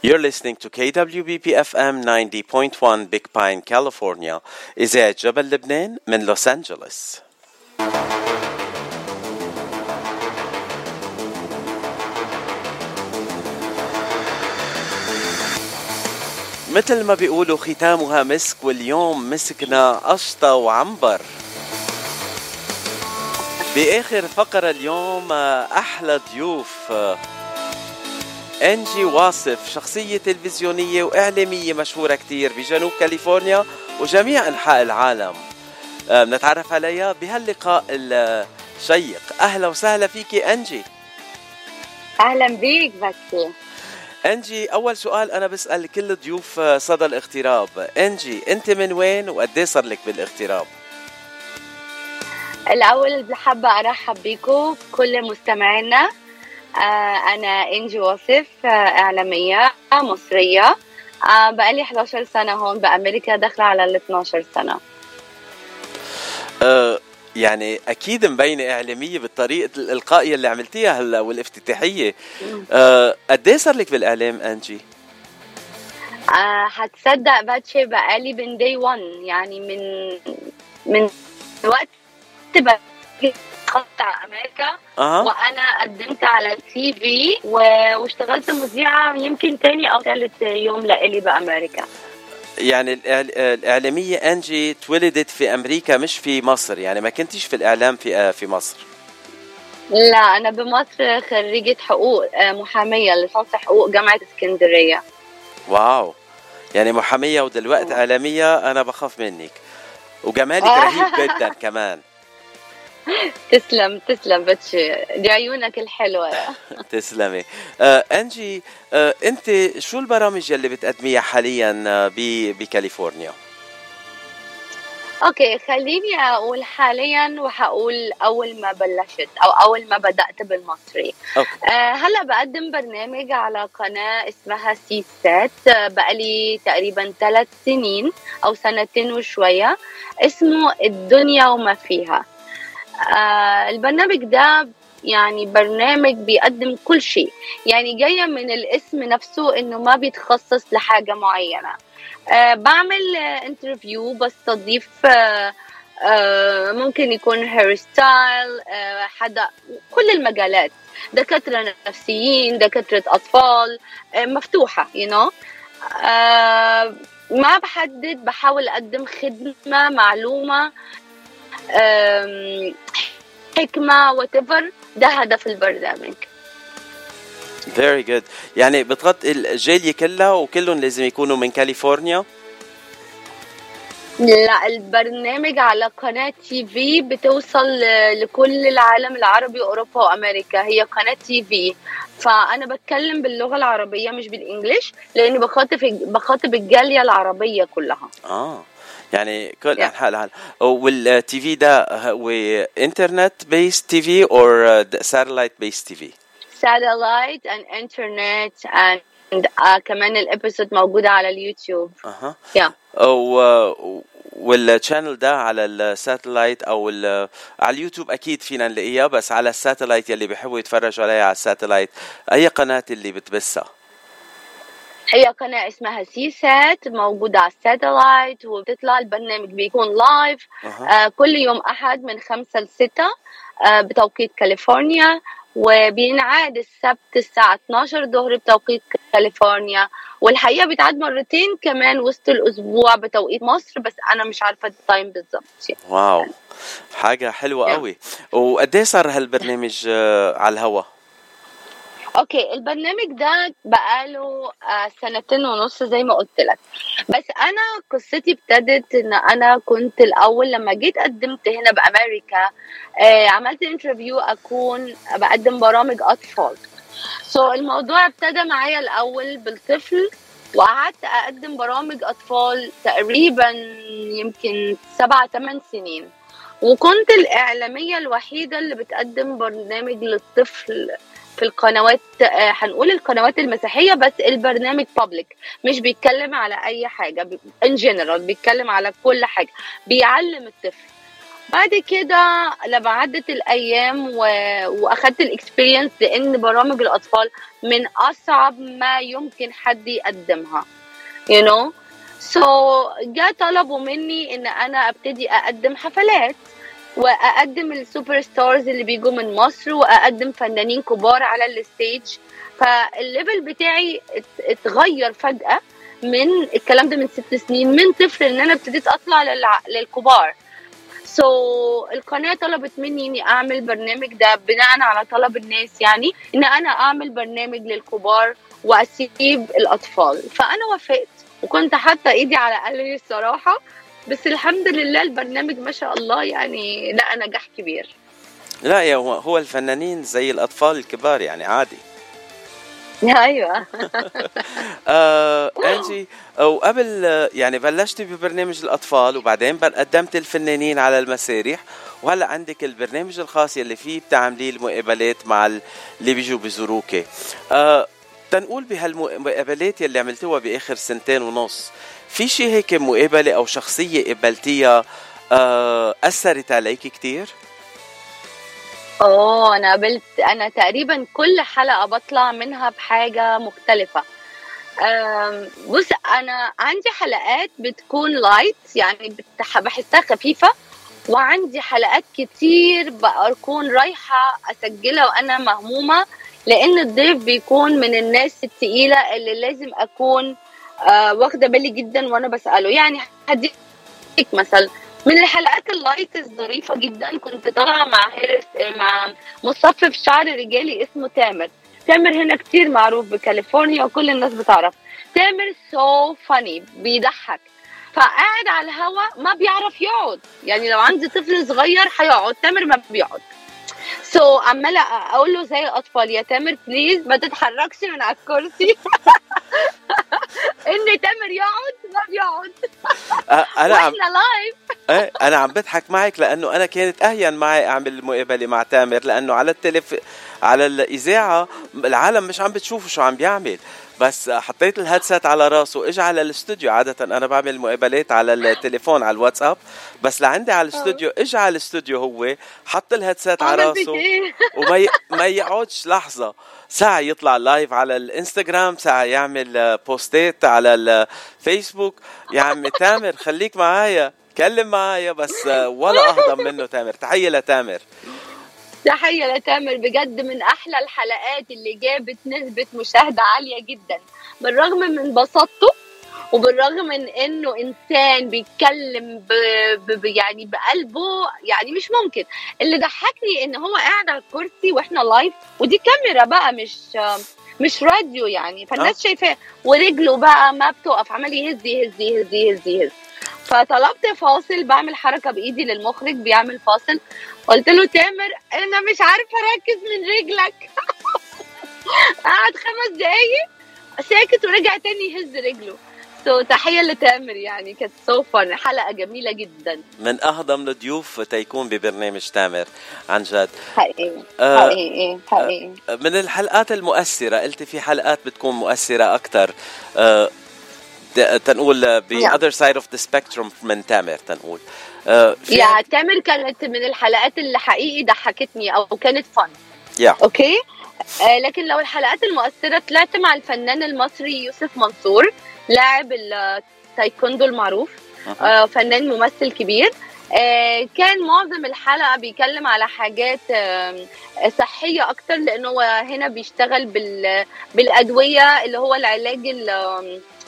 You're listening to KWBP FM 90.1 Big Pine, California. إذاعة جبل لبنان من لوس أنجلوس. مثل ما بيقولوا ختامها مسك واليوم مسكنا قشطة وعنبر بآخر فقرة اليوم أحلى ضيوف انجي واصف شخصية تلفزيونية وإعلامية مشهورة كتير بجنوب كاليفورنيا وجميع أنحاء العالم. بنتعرف عليها بهاللقاء الشيق. أهلا وسهلا فيكي أنجي. أهلا بيك بكي أنجي أول سؤال أنا بسأل كل ضيوف صدى الاغتراب. أنجي أنت من وين وقد صار لك بالاغتراب؟ الأول بحب أرحب بكم كل مستمعينا. آه، أنا إنجي واصف آه، إعلامية مصرية. آه، بقالي 11 سنة هون بأمريكا داخلة على ال 12 سنة. أه يعني أكيد مبينة إعلامية بالطريقة الالقاء اللي عملتيها هلأ والافتتاحية. أه قد صار لك بالإعلام أنجي؟ أه حتصدق باتشي بقالي من دي 1 يعني من من وقت على أمريكا أه. وأنا قدمت على التي في واشتغلت مذيعة يمكن تاني أو ثالث يوم لإلي بأمريكا. يعني الإعلامية أنجي تولدت في أمريكا مش في مصر. يعني ما كنتيش في الإعلام في في مصر. لا أنا بمصر خريجة حقوق محامية لصنص حقوق جامعة اسكندرية. واو. يعني محامية ودلوقتي إعلامية أنا بخاف منك. وجمالك رهيب جدا كمان. تسلم تسلم بتشي. دي عيونك الحلوة. تسلمي. آه أنجي آه أنت شو البرامج اللي بتقدميها حاليا آه بكاليفورنيا؟ okay خليني أقول حاليا وحقول أول ما بلشت أو أول ما بدأت بالمصري. okay. آه هلأ بقدم برنامج على قناة اسمها سي سات آه بقالي تقريبا ثلاث سنين أو سنتين وشوية اسمه الدنيا وما فيها. آه البرنامج ده يعني برنامج بيقدم كل شيء. يعني جاية من الاسم نفسه إنه ما بيتخصص لحاجة معينة. آه بعمل interview بستضيف آه آه ممكن يكون hair style آه حدا كل المجالات. دكاترة نفسيين دكاترة أطفال آه مفتوحة you know. آه ما بحدد بحاول أقدم خدمة معلومة حكمة whatever ده هدف البرنامج. very good يعني بتغطي الجالية كلها وكلهم لازم يكونوا من كاليفورنيا؟ لا البرنامج على قناة TV بتوصل لكل العالم العربي وأوروبا وأمريكا. هي قناة TV فأنا بتكلم باللغة العربية مش بال English لأني بخاطب بخاطب الجالية العربية كلها. آه. يعني كل انحاء العالم وال TV ده هو internet based TV or satellite based TV satellite and internet and كمان ال episode موجودة على اليوتيوب. أها يا و وال channel ده على ال satellite أو على اليوتيوب أكيد فينا نلاقيها بس على ال satellite يلي بيحبوا يتفرجوا عليها على ال satellite أي قناة اللي بتبثها؟ هي قناة اسمها سي سات موجودة على ال satellite وبتطلع البرنامج بيكون live أه. آه كل يوم أحد من خمسة لستة آه بتوقيت كاليفورنيا وبينعاد السبت الساعة 12 ظهر بتوقيت كاليفورنيا. والحقيقة بيتعاد مرتين كمان وسط الأسبوع بتوقيت مصر بس أنا مش عارفة ال time بالظبط wow. حاجة حلوة قوي. وقد صار هالبرنامج على الهوا؟ okay البرنامج ده بقاله سنتين ونص زي ما قلت لك. بس أنا قصتي ابتدت إن أنا كنت الأول لما جيت قدمت هنا بأمريكا عملت interview أكون بقدم برامج أطفال. so so الموضوع ابتدى معايا الأول بالطفل وقعدت أقدم برامج أطفال تقريبا يمكن سبعة ثمان سنين. وكنت الإعلامية الوحيدة اللي بتقدم برنامج للطفل. في القنوات هنقول القنوات المسيحية بس البرنامج public مش بيتكلم على أي حاجة in general بيتكلم على كل حاجة بيعلم الطفل. بعد كده لما عدت الأيام و... وأخدت ال experience لأن برامج الأطفال من أصعب ما يمكن حد يقدمها you know. So جاء طلبوا مني إن أنا أبتدي أقدم حفلات. وأقدم ال super stars اللي بيجوا من مصر وأقدم فنانين كبار على ال stage. فال level بتاعي اتغير فجأة من الكلام ده من ست سنين من طفل إن أنا ابتديت أطلع للكبار. so so, القناة طلبت مني إني أعمل برنامج ده بناء على طلب الناس يعني إن أنا أعمل برنامج للكبار وأسيب الأطفال. فأنا وافقت وكنت حاطة إيدي على قلبي الصراحة. بس الحمد لله البرنامج ما شاء الله يعني لقى نجاح كبير. لا يا هو هو الفنانين زي الأطفال الكبار يعني عادي. أيوه. آه أنجي وقبل يعني بلشتي ببرنامج الأطفال وبعدين قدمت الفنانين على المسارح وهلأ عندك البرنامج الخاص يلي فيه بتعملي المقابلات مع اللي بيجوا بيزوروكي آه تنقول بهالمقابلات يلي عملتوها بآخر سنتين ونص في شيء هيك مقابلة أو شخصية قبلتيها آه أثرت عليك كثير؟ اوه أنا قابلت أنا تقريبا كل حلقة بطلع منها بحاجة مختلفة بص أنا عندي حلقات بتكون لايت يعني بحسها خفيفة وعندي حلقات كتير بكون رايحة أسجلها وأنا مهمومة لأن الضيف بيكون من الناس التقيلة اللي لازم أكون آه واخدة بالي جدا وأنا بسأله. يعني هديك مثل من الحلقات ال light الظريفة جدا كنت طالعة مع hairs مع مصفف شعر رجالي اسمه تامر. تامر هنا كتير معروف بكاليفورنيا وكل الناس بتعرف. تامر so funny بيضحك. فقاعد على الهوا ما بيعرف يقعد. يعني لو عندي طفل صغير هيقعد تامر ما بيقعد. so, عمالة أقول له زي الأطفال يا تامر please ما تتحركش من على الكرسي. إن تامر يقعد ما بيقعد أنا عم live إيه أنا عم بضحك معك لأنه أنا كانت أهين معي أعمل مقابله مع تامر لأنه على التلف على الإذاعة العالم مش عم بتشوفه شو عم بيعمل. بس حطيت ال headset على راسه اجى على الاستوديو. عادة أنا بعمل مقابلات على التليفون على الواتساب. بس لعندي على الاستوديو اجى على الاستوديو هو حط ال headset على راسه وما ي... ما يقعدش. لحظة. ساعة يطلع live على الإنستغرام ساعة يعمل بوستات على الفيسبوك يا عمي تامر خليك معايا. كلم معايا بس ولا أهضم منه تامر. تحية لتامر. تحية لتامر. بجد من أحلى الحلقات اللي جابت نسبة مشاهدة عالية جدا. بالرغم من بساطته وبالرغم من إنه إنسان بيتكلم ب... ب... يعني بقلبه يعني مش ممكن. اللي ضحكني إن هو قاعد على الكرسي وإحنا لايف ودي كاميرا بقى مش مش راديو يعني. فالناس شايفاه ورجله بقى ما بتقف عمال يهز يهز يهز يهز يهز. فطلبت فاصل بعمل حركة بإيدي للمخرج بيعمل فاصل. قلت له تامر أنا مش عارفة أركز من رجلك. قعد خمس دقايق ساكت ورجع تاني يهز رجله. so تحية لتامر يعني. كانت so fun حلقة جميلة جدا. من أهضم الضيوف تيكون ببرنامج تامر. عن جد. حقيقي. آه حقيقي. حقيقي. من الحلقات المؤثرة قلتي في حلقات بتكون مؤثرة أكثر آه تنقول ب yeah. other side of the spectrum من تامر تنقول. آه يا تامر كانت من الحلقات اللي حقيقي ضحكتني أو كانت fun yeah. okay آه لكن لو الحلقات المؤثرة طلعت مع الفنان المصري يوسف منصور لاعب التايكوندو المعروف. آه فنان ممثل كبير آه كان معظم الحلقة بيتكلم على حاجات آه صحية أكتر لأنه هو هنا بيشتغل بال بالأدوية اللي هو العلاج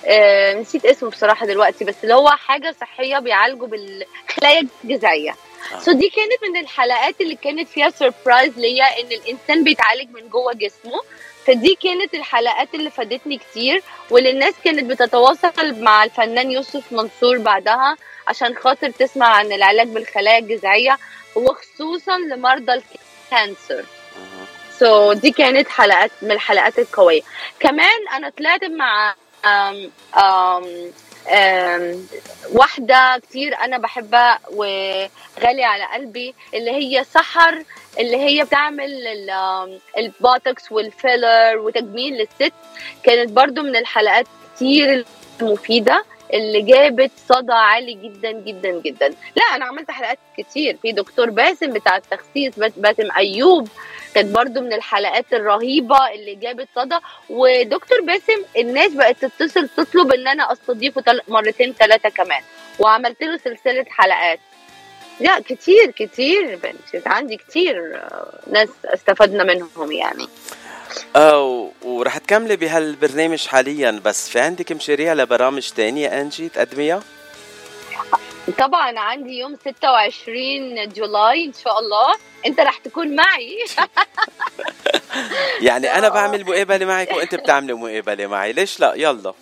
آه نسيت اسمه بصراحة دلوقتي بس اللي هو حاجة صحية بيعالجوا بالخلايا الجذعية. so دي كانت من الحلقات اللي كانت فيها surprise ليا إن الإنسان بيتعالج من جوه جسمه فدي كانت الحلقات اللي فادتني كتير واللي الناس كانت بتتواصل مع الفنان يوسف منصور بعدها عشان خاطر تسمع عن العلاج بالخلايا الجذعية وخصوصا لمرضى ال cancer. so دي كانت حلقات من الحلقات القوية. كمان أنا طلعت مع أم أم واحدة كتير أنا بحبها وغالية على قلبي اللي هي سحر اللي هي بتعمل البوتوكس وال filler وتجميل للست. كانت برضو من الحلقات كتير المفيدة اللي جابت صدى عالي جدا جدا جدا. لا أنا عملت حلقات كتير. في دكتور باسم بتاع التخسيس باسم أيوب. كانت برضو من الحلقات الرهيبة اللي جابت صدى. ودكتور باسم الناس بقت تتصل تطلب إن أنا أستضيفه مرتين ثلاثة كمان. وعملت له سلسلة حلقات. لا كتير كتير بنت. عندي كتير ناس استفدنا منهم يعني. آه ورح تكملي بهالبرنامج حاليا. بس في عندك مشاريع لبرامج تانية أنجي تقدميها؟ طبعا عندي يوم 26 جولاي إن شاء الله. أنت رح تكون معي. يعني أنا بعمل مقابلة معك وأنت بتعملي مقابلة معي. ليش لا؟ يلا.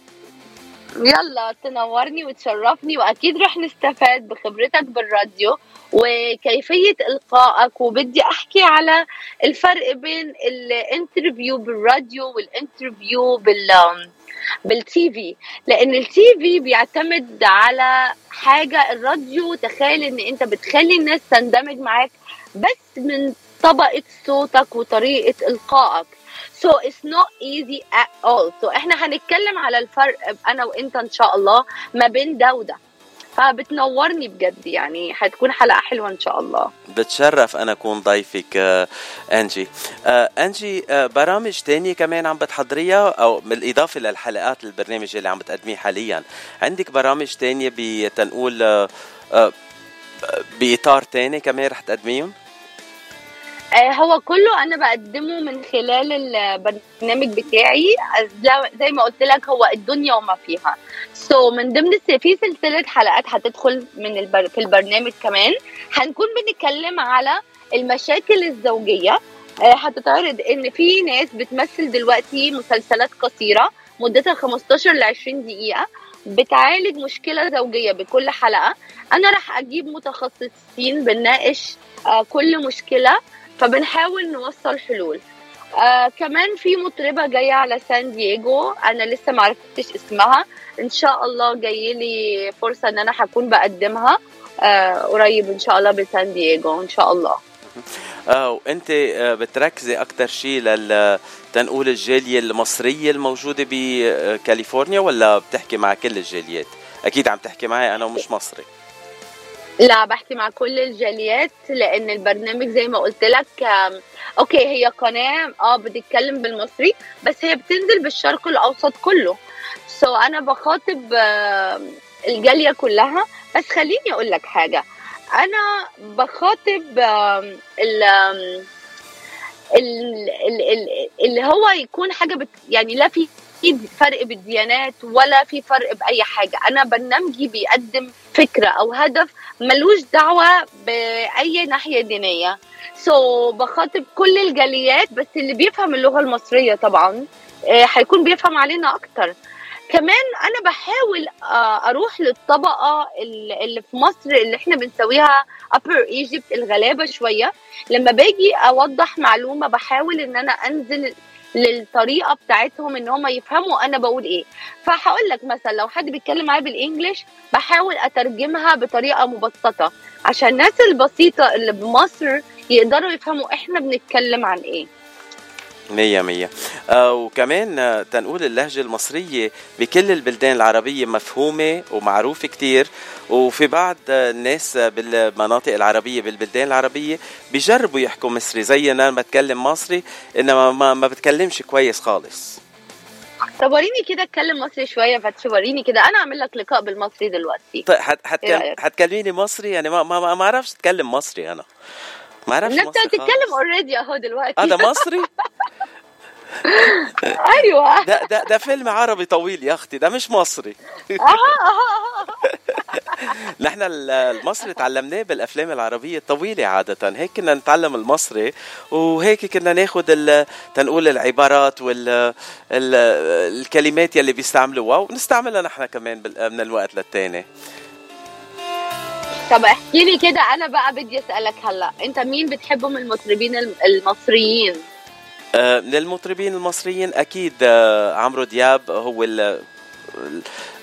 يلا تنورني وتشرفني وأكيد رح نستفاد بخبرتك بالراديو وكيفية إلقائك وبدي أحكي على الفرق بين ال interview بالراديو وال interview بال بال TV لأن ال TV بيعتمد على حاجة الراديو تخيل إن أنت بتخلي الناس تندمج معاك بس من طبقة صوتك وطريقة إلقائك. So it's not easy at all. So إحنا هنتكلم على الفرق أنا وإنت إن شاء الله ما بين ده وده. فبتنورني بجد يعني حتكون حلقة حلوة إن شاء الله. بتشرف أنا أكون ضيفك آه أنجي. آه أنجي آه برامج تانية كمان عم بتحضريها أو بالإضافة للحلقات البرنامج اللي عم بتقدميه حاليا. عندك برامج تانية بتنقول بإطار تاني كمان رح تقدميهم؟ هو كله أنا بقدمه من خلال البرنامج بتاعي. زي ما قلت لك هو الدنيا وما فيها. سو so من ضمن في سلسلة حلقات هتدخل من البر... في البرنامج كمان. هنكون بنتكلم على المشاكل الزوجية. هتتعرض إن في ناس بتمثل دلوقتي مسلسلات قصيرة مدتها 15 ل 20 دقيقة بتعالج مشكلة زوجية بكل حلقة. أنا راح أجيب متخصصين بنناقش كل مشكلة. فبنحاول نوصل حلول. آه كمان في مطربة جاية على سان دييغو أنا لسه ما عرفتش اسمها. إن شاء الله جاي لي فرصة إن أنا هكون بقدمها آه قريب إن شاء الله بسان دييغو إن شاء الله. آه وأنت بتركزي أكثر شيء لل تنقول الجالية المصرية الموجودة بكاليفورنيا ولا بتحكي مع كل الجاليات؟ أكيد عم تحكي معي أنا ومش مصري. لا بحكي مع كل الجاليات لأن البرنامج زي ما قلت لك okay هي قناة آه بتتكلم بالمصري بس هي بتنزل بالشرق الأوسط كله. so أنا بخاطب الجالية كلها بس خليني أقول لك حاجة. أنا بخاطب ال اللي هو يكون حاجة بت يعني لا في فرق بالديانات ولا في فرق بأي حاجة. أنا برنامجي بيقدم فكرة أو هدف ملوش دعوة بأي ناحية دينية. سو so, بخاطب كل الجاليات بس اللي بيفهم اللغة المصرية طبعا هيكون بيفهم علينا أكتر. كمان أنا بحاول أروح للطبقة اللي في مصر اللي إحنا بنسويها upper Egypt الغلابة شوية. لما باجي أوضح معلومة بحاول إن أنا أنزل للطريقة بتاعتهم إن هم يفهموا أنا بقول إيه. فهقول لك مثلا لو حد بيتكلم معايا بالانجلش بحاول أترجمها بطريقة مبسطة عشان الناس البسيطة اللي بمصر يقدروا يفهموا إحنا بنتكلم عن إيه. مية مية. آه وكمان آه تنقول اللهجة المصرية بكل البلدان العربية مفهومة ومعروفة كتير. وفي بعض الناس بالمناطق العربية بالبلدان العربية بيجربوا يحكوا مصري زي أنا بتكلم مصري إنما ما, ما بتكلمش كويس خالص. طب وريني كده اتكلم مصري شوية فتش وريني كده. أنا أعمل لك لقاء بالمصري دلوقتي. طيب هتكلميني مصري؟ يعني ما ما ما أعرفش اتكلم مصري أنا. ما أعرفش انت بتتكلم اوريدي أهو دلوقتي. هذا مصري؟ أيوه. ده ده ده فيلم عربي طويل يا أختي ده مش مصري. نحن المصري تعلمناه بالأفلام العربية الطويلة عادة هيك كنا نتعلم المصري وهيك كنا ناخذ تنقول العبارات وال الكلمات يلي بيستعملوها ونستعملها نحن كمان من الوقت للتاني. طب احكي لي كده أنا بقى بدي أسألك هلأ أنت مين بتحبه من المطربين المصريين؟ من المطربين المصريين أكيد عمرو دياب هو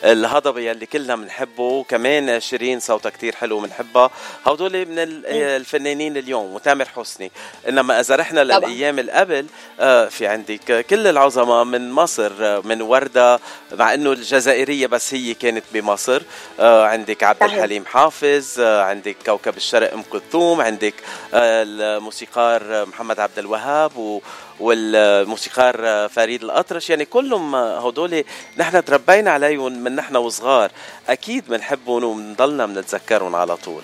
الهضبة يلي كلنا بنحبه وكمان شيرين صوتها كتير حلو بنحبها هدول من الفنانين اليوم وتامر حسني. إنما إذا رحنا للأيام اللي قبل آه، في عندك كل العظماء من مصر آه، من وردة مع إنه الجزائرية بس هي كانت بمصر. آه، عندك عبد الحليم حافظ عندك كوكب الشرق أم كلثوم عندك الموسيقار محمد عبد الوهاب والموسيقار فريد الأطرش. يعني كلهم هدول نحن تربينا عليهم من نحن وصغار. أكيد بنحبهم وبنضلنا بنتذكرهم على طول.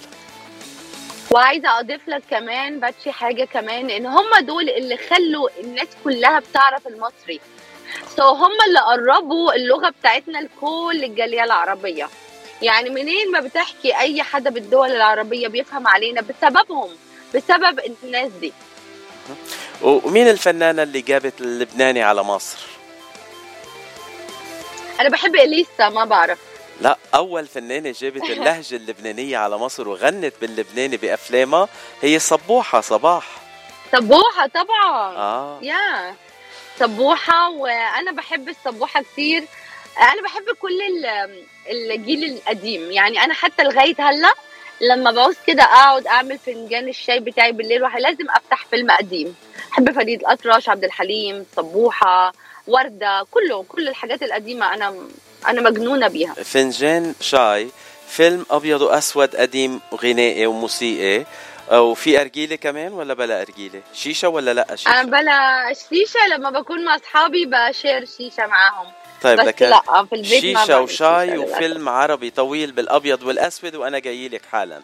وعايزة أضيف لك كمان باتشي حاجة كمان إن هم دول اللي خلوا الناس كلها بتعرف المصري. سو so هم اللي قربوا اللغة بتاعتنا لكل الجالية العربية. يعني منين ما بتحكي أي حدا بالدول العربية بيفهم علينا بسببهم بسبب الناس دي. ومين الفنانة اللي جابت اللبناني على مصر؟ أنا بحب إليسا ما بعرف. لا أول فنانة جابت اللهجة اللبنانية على مصر وغنت باللبناني بأفلامها هي صبوحة صباح. صبوحة طبعا. آه. يا. صبوحة وأنا بحب الصبوحة كثير أنا بحب كل الجيل القديم. يعني أنا حتى لغاية هلأ لما بعوز كده أقعد أعمل فنجان الشاي بتاعي بالليل لازم أفتح فيلم قديم. بحب فريد الأطرش عبد الحليم صبوحة. وردة كله كل الحاجات القديمة أنا أنا مجنونة بيها. فنجان شاي فيلم أبيض وأسود قديم غنائي وموسيقي وفي ارجيله كمان ولا بلا ارجيله شيشة ولا لأ؟ شيشة. أنا بلا شيشة لما بكون مع أصحابي بشير شيشة معاهم. طيب بس لكن لأ في البيت شيشة وشاي وفيلم عربي طويل بالأبيض والأسود وأنا جاي لك حالا.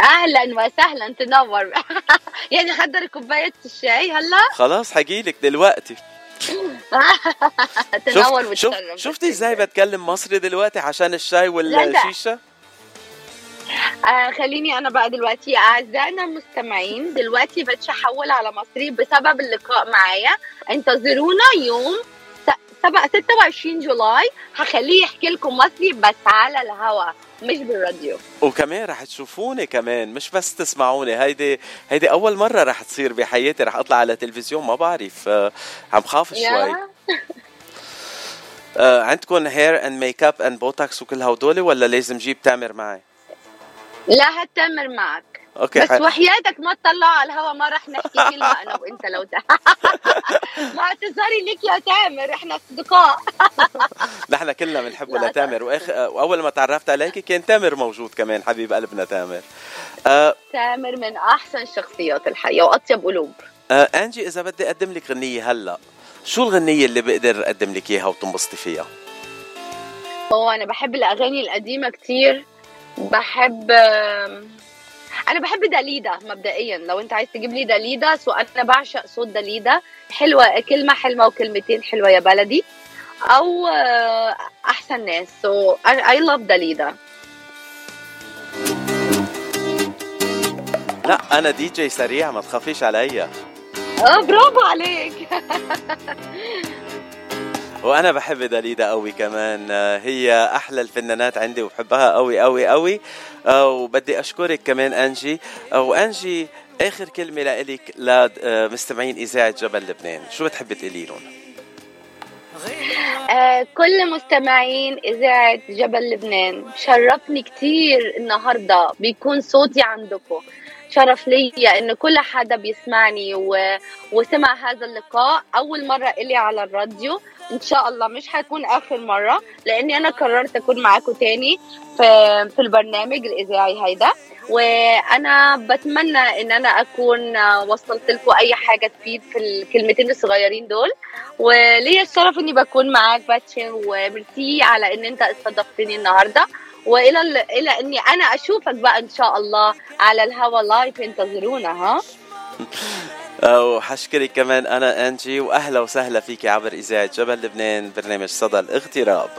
أهلا وسهلا تنور. يعني حضر كوباية الشاي هلا؟ خلاص حجيلك دلوقتي. تنور شوف شفتي إزاي بتكلم مصري دلوقتي عشان الشاي والشيشة؟ آه خليني أنا بقى دلوقتي اعزائنا المستمعين دلوقتي بتحول على مصري بسبب اللقاء معايا. انتظرونا يوم 26 جولاي. هخليه يحكي لكم مصري بس على الهوا. مش بالراديو. وكمان رح تشوفوني كمان مش بس تسمعوني. هيدي هيدي أول مرة رح تصير بحياتي رح أطلع على تلفزيون ما بعرف آه، عم خاف شوي. آه عندكم hair and makeup and بوتوكس وكل هدول ولا لازم جيب تامر معي؟ لا هات تامر معك. okay بس وحياتك ما تطلع على الهوا ما رح نحكي كلمه أنا وأنت لو مع اعتذاري لك يا تامر إحنا أصدقاء. نحن كلنا بنحبه لتامر وآخ... وأول ما تعرفت عليك كان تامر موجود كمان حبيب قلبنا تامر. أه... تامر من أحسن الشخصيات الحقيقة وأطيب قلوب. أه أنجي إذا بدي أقدم لك غنية هلا شو الغنية اللي بقدر أقدم لك إياها وتنبسطي فيها؟ هو أنا بحب الأغاني القديمة كتير. بحب أنا بحب داليدا مبدئيا. لو أنت عايز تجيب لي داليدا سو أنا بعشق صوت داليدا حلوة كلمة حلوة وكلمتين حلوة يا بلدي. أو آه، أحسن ناس. so I love داليدا لا أنا دي جي سريع ما تخافيش عليا. آه برافو عليك. وأنا بحب داليدا قوي كمان. آه، هي أحلى الفنانات عندي وبحبها قوي قوي قوي آه، وبدي أشكرك كمان أنجي. آه، وأنجي آخر كلمة لإلك لمستمعين إذاعة جبل لبنان. شو بتحبي تقولي لهم؟ آه كل مستمعين إذاعة جبل لبنان شرفني كتير النهاردة. بيكون صوتي عندكم. شرف لي إن كل حدا بيسمعني و... وسمع هذا اللقاء. أول مرة إلي على الراديو. إن شاء الله مش هتكون آخر مرة لأني أنا قررت أكون معاكم تاني في في البرنامج الإذاعي هيدا. وأنا بتمنى إن أنا أكون وصلت لكم أي حاجة تفيد في الكلمتين الصغيرين دول. وليا الشرف إني بكون معاك باتشن وميرسي على إن أنت استضفتني النهارده. وإلى إلى إني أنا أشوفك بقى إن شاء الله على الهوا live انتظرونا ها؟ وحشكرك كمان أنا أنجي وأهلا وسهلا فيك عبر إذاعة جبل لبنان برنامج صدى الاغتراب.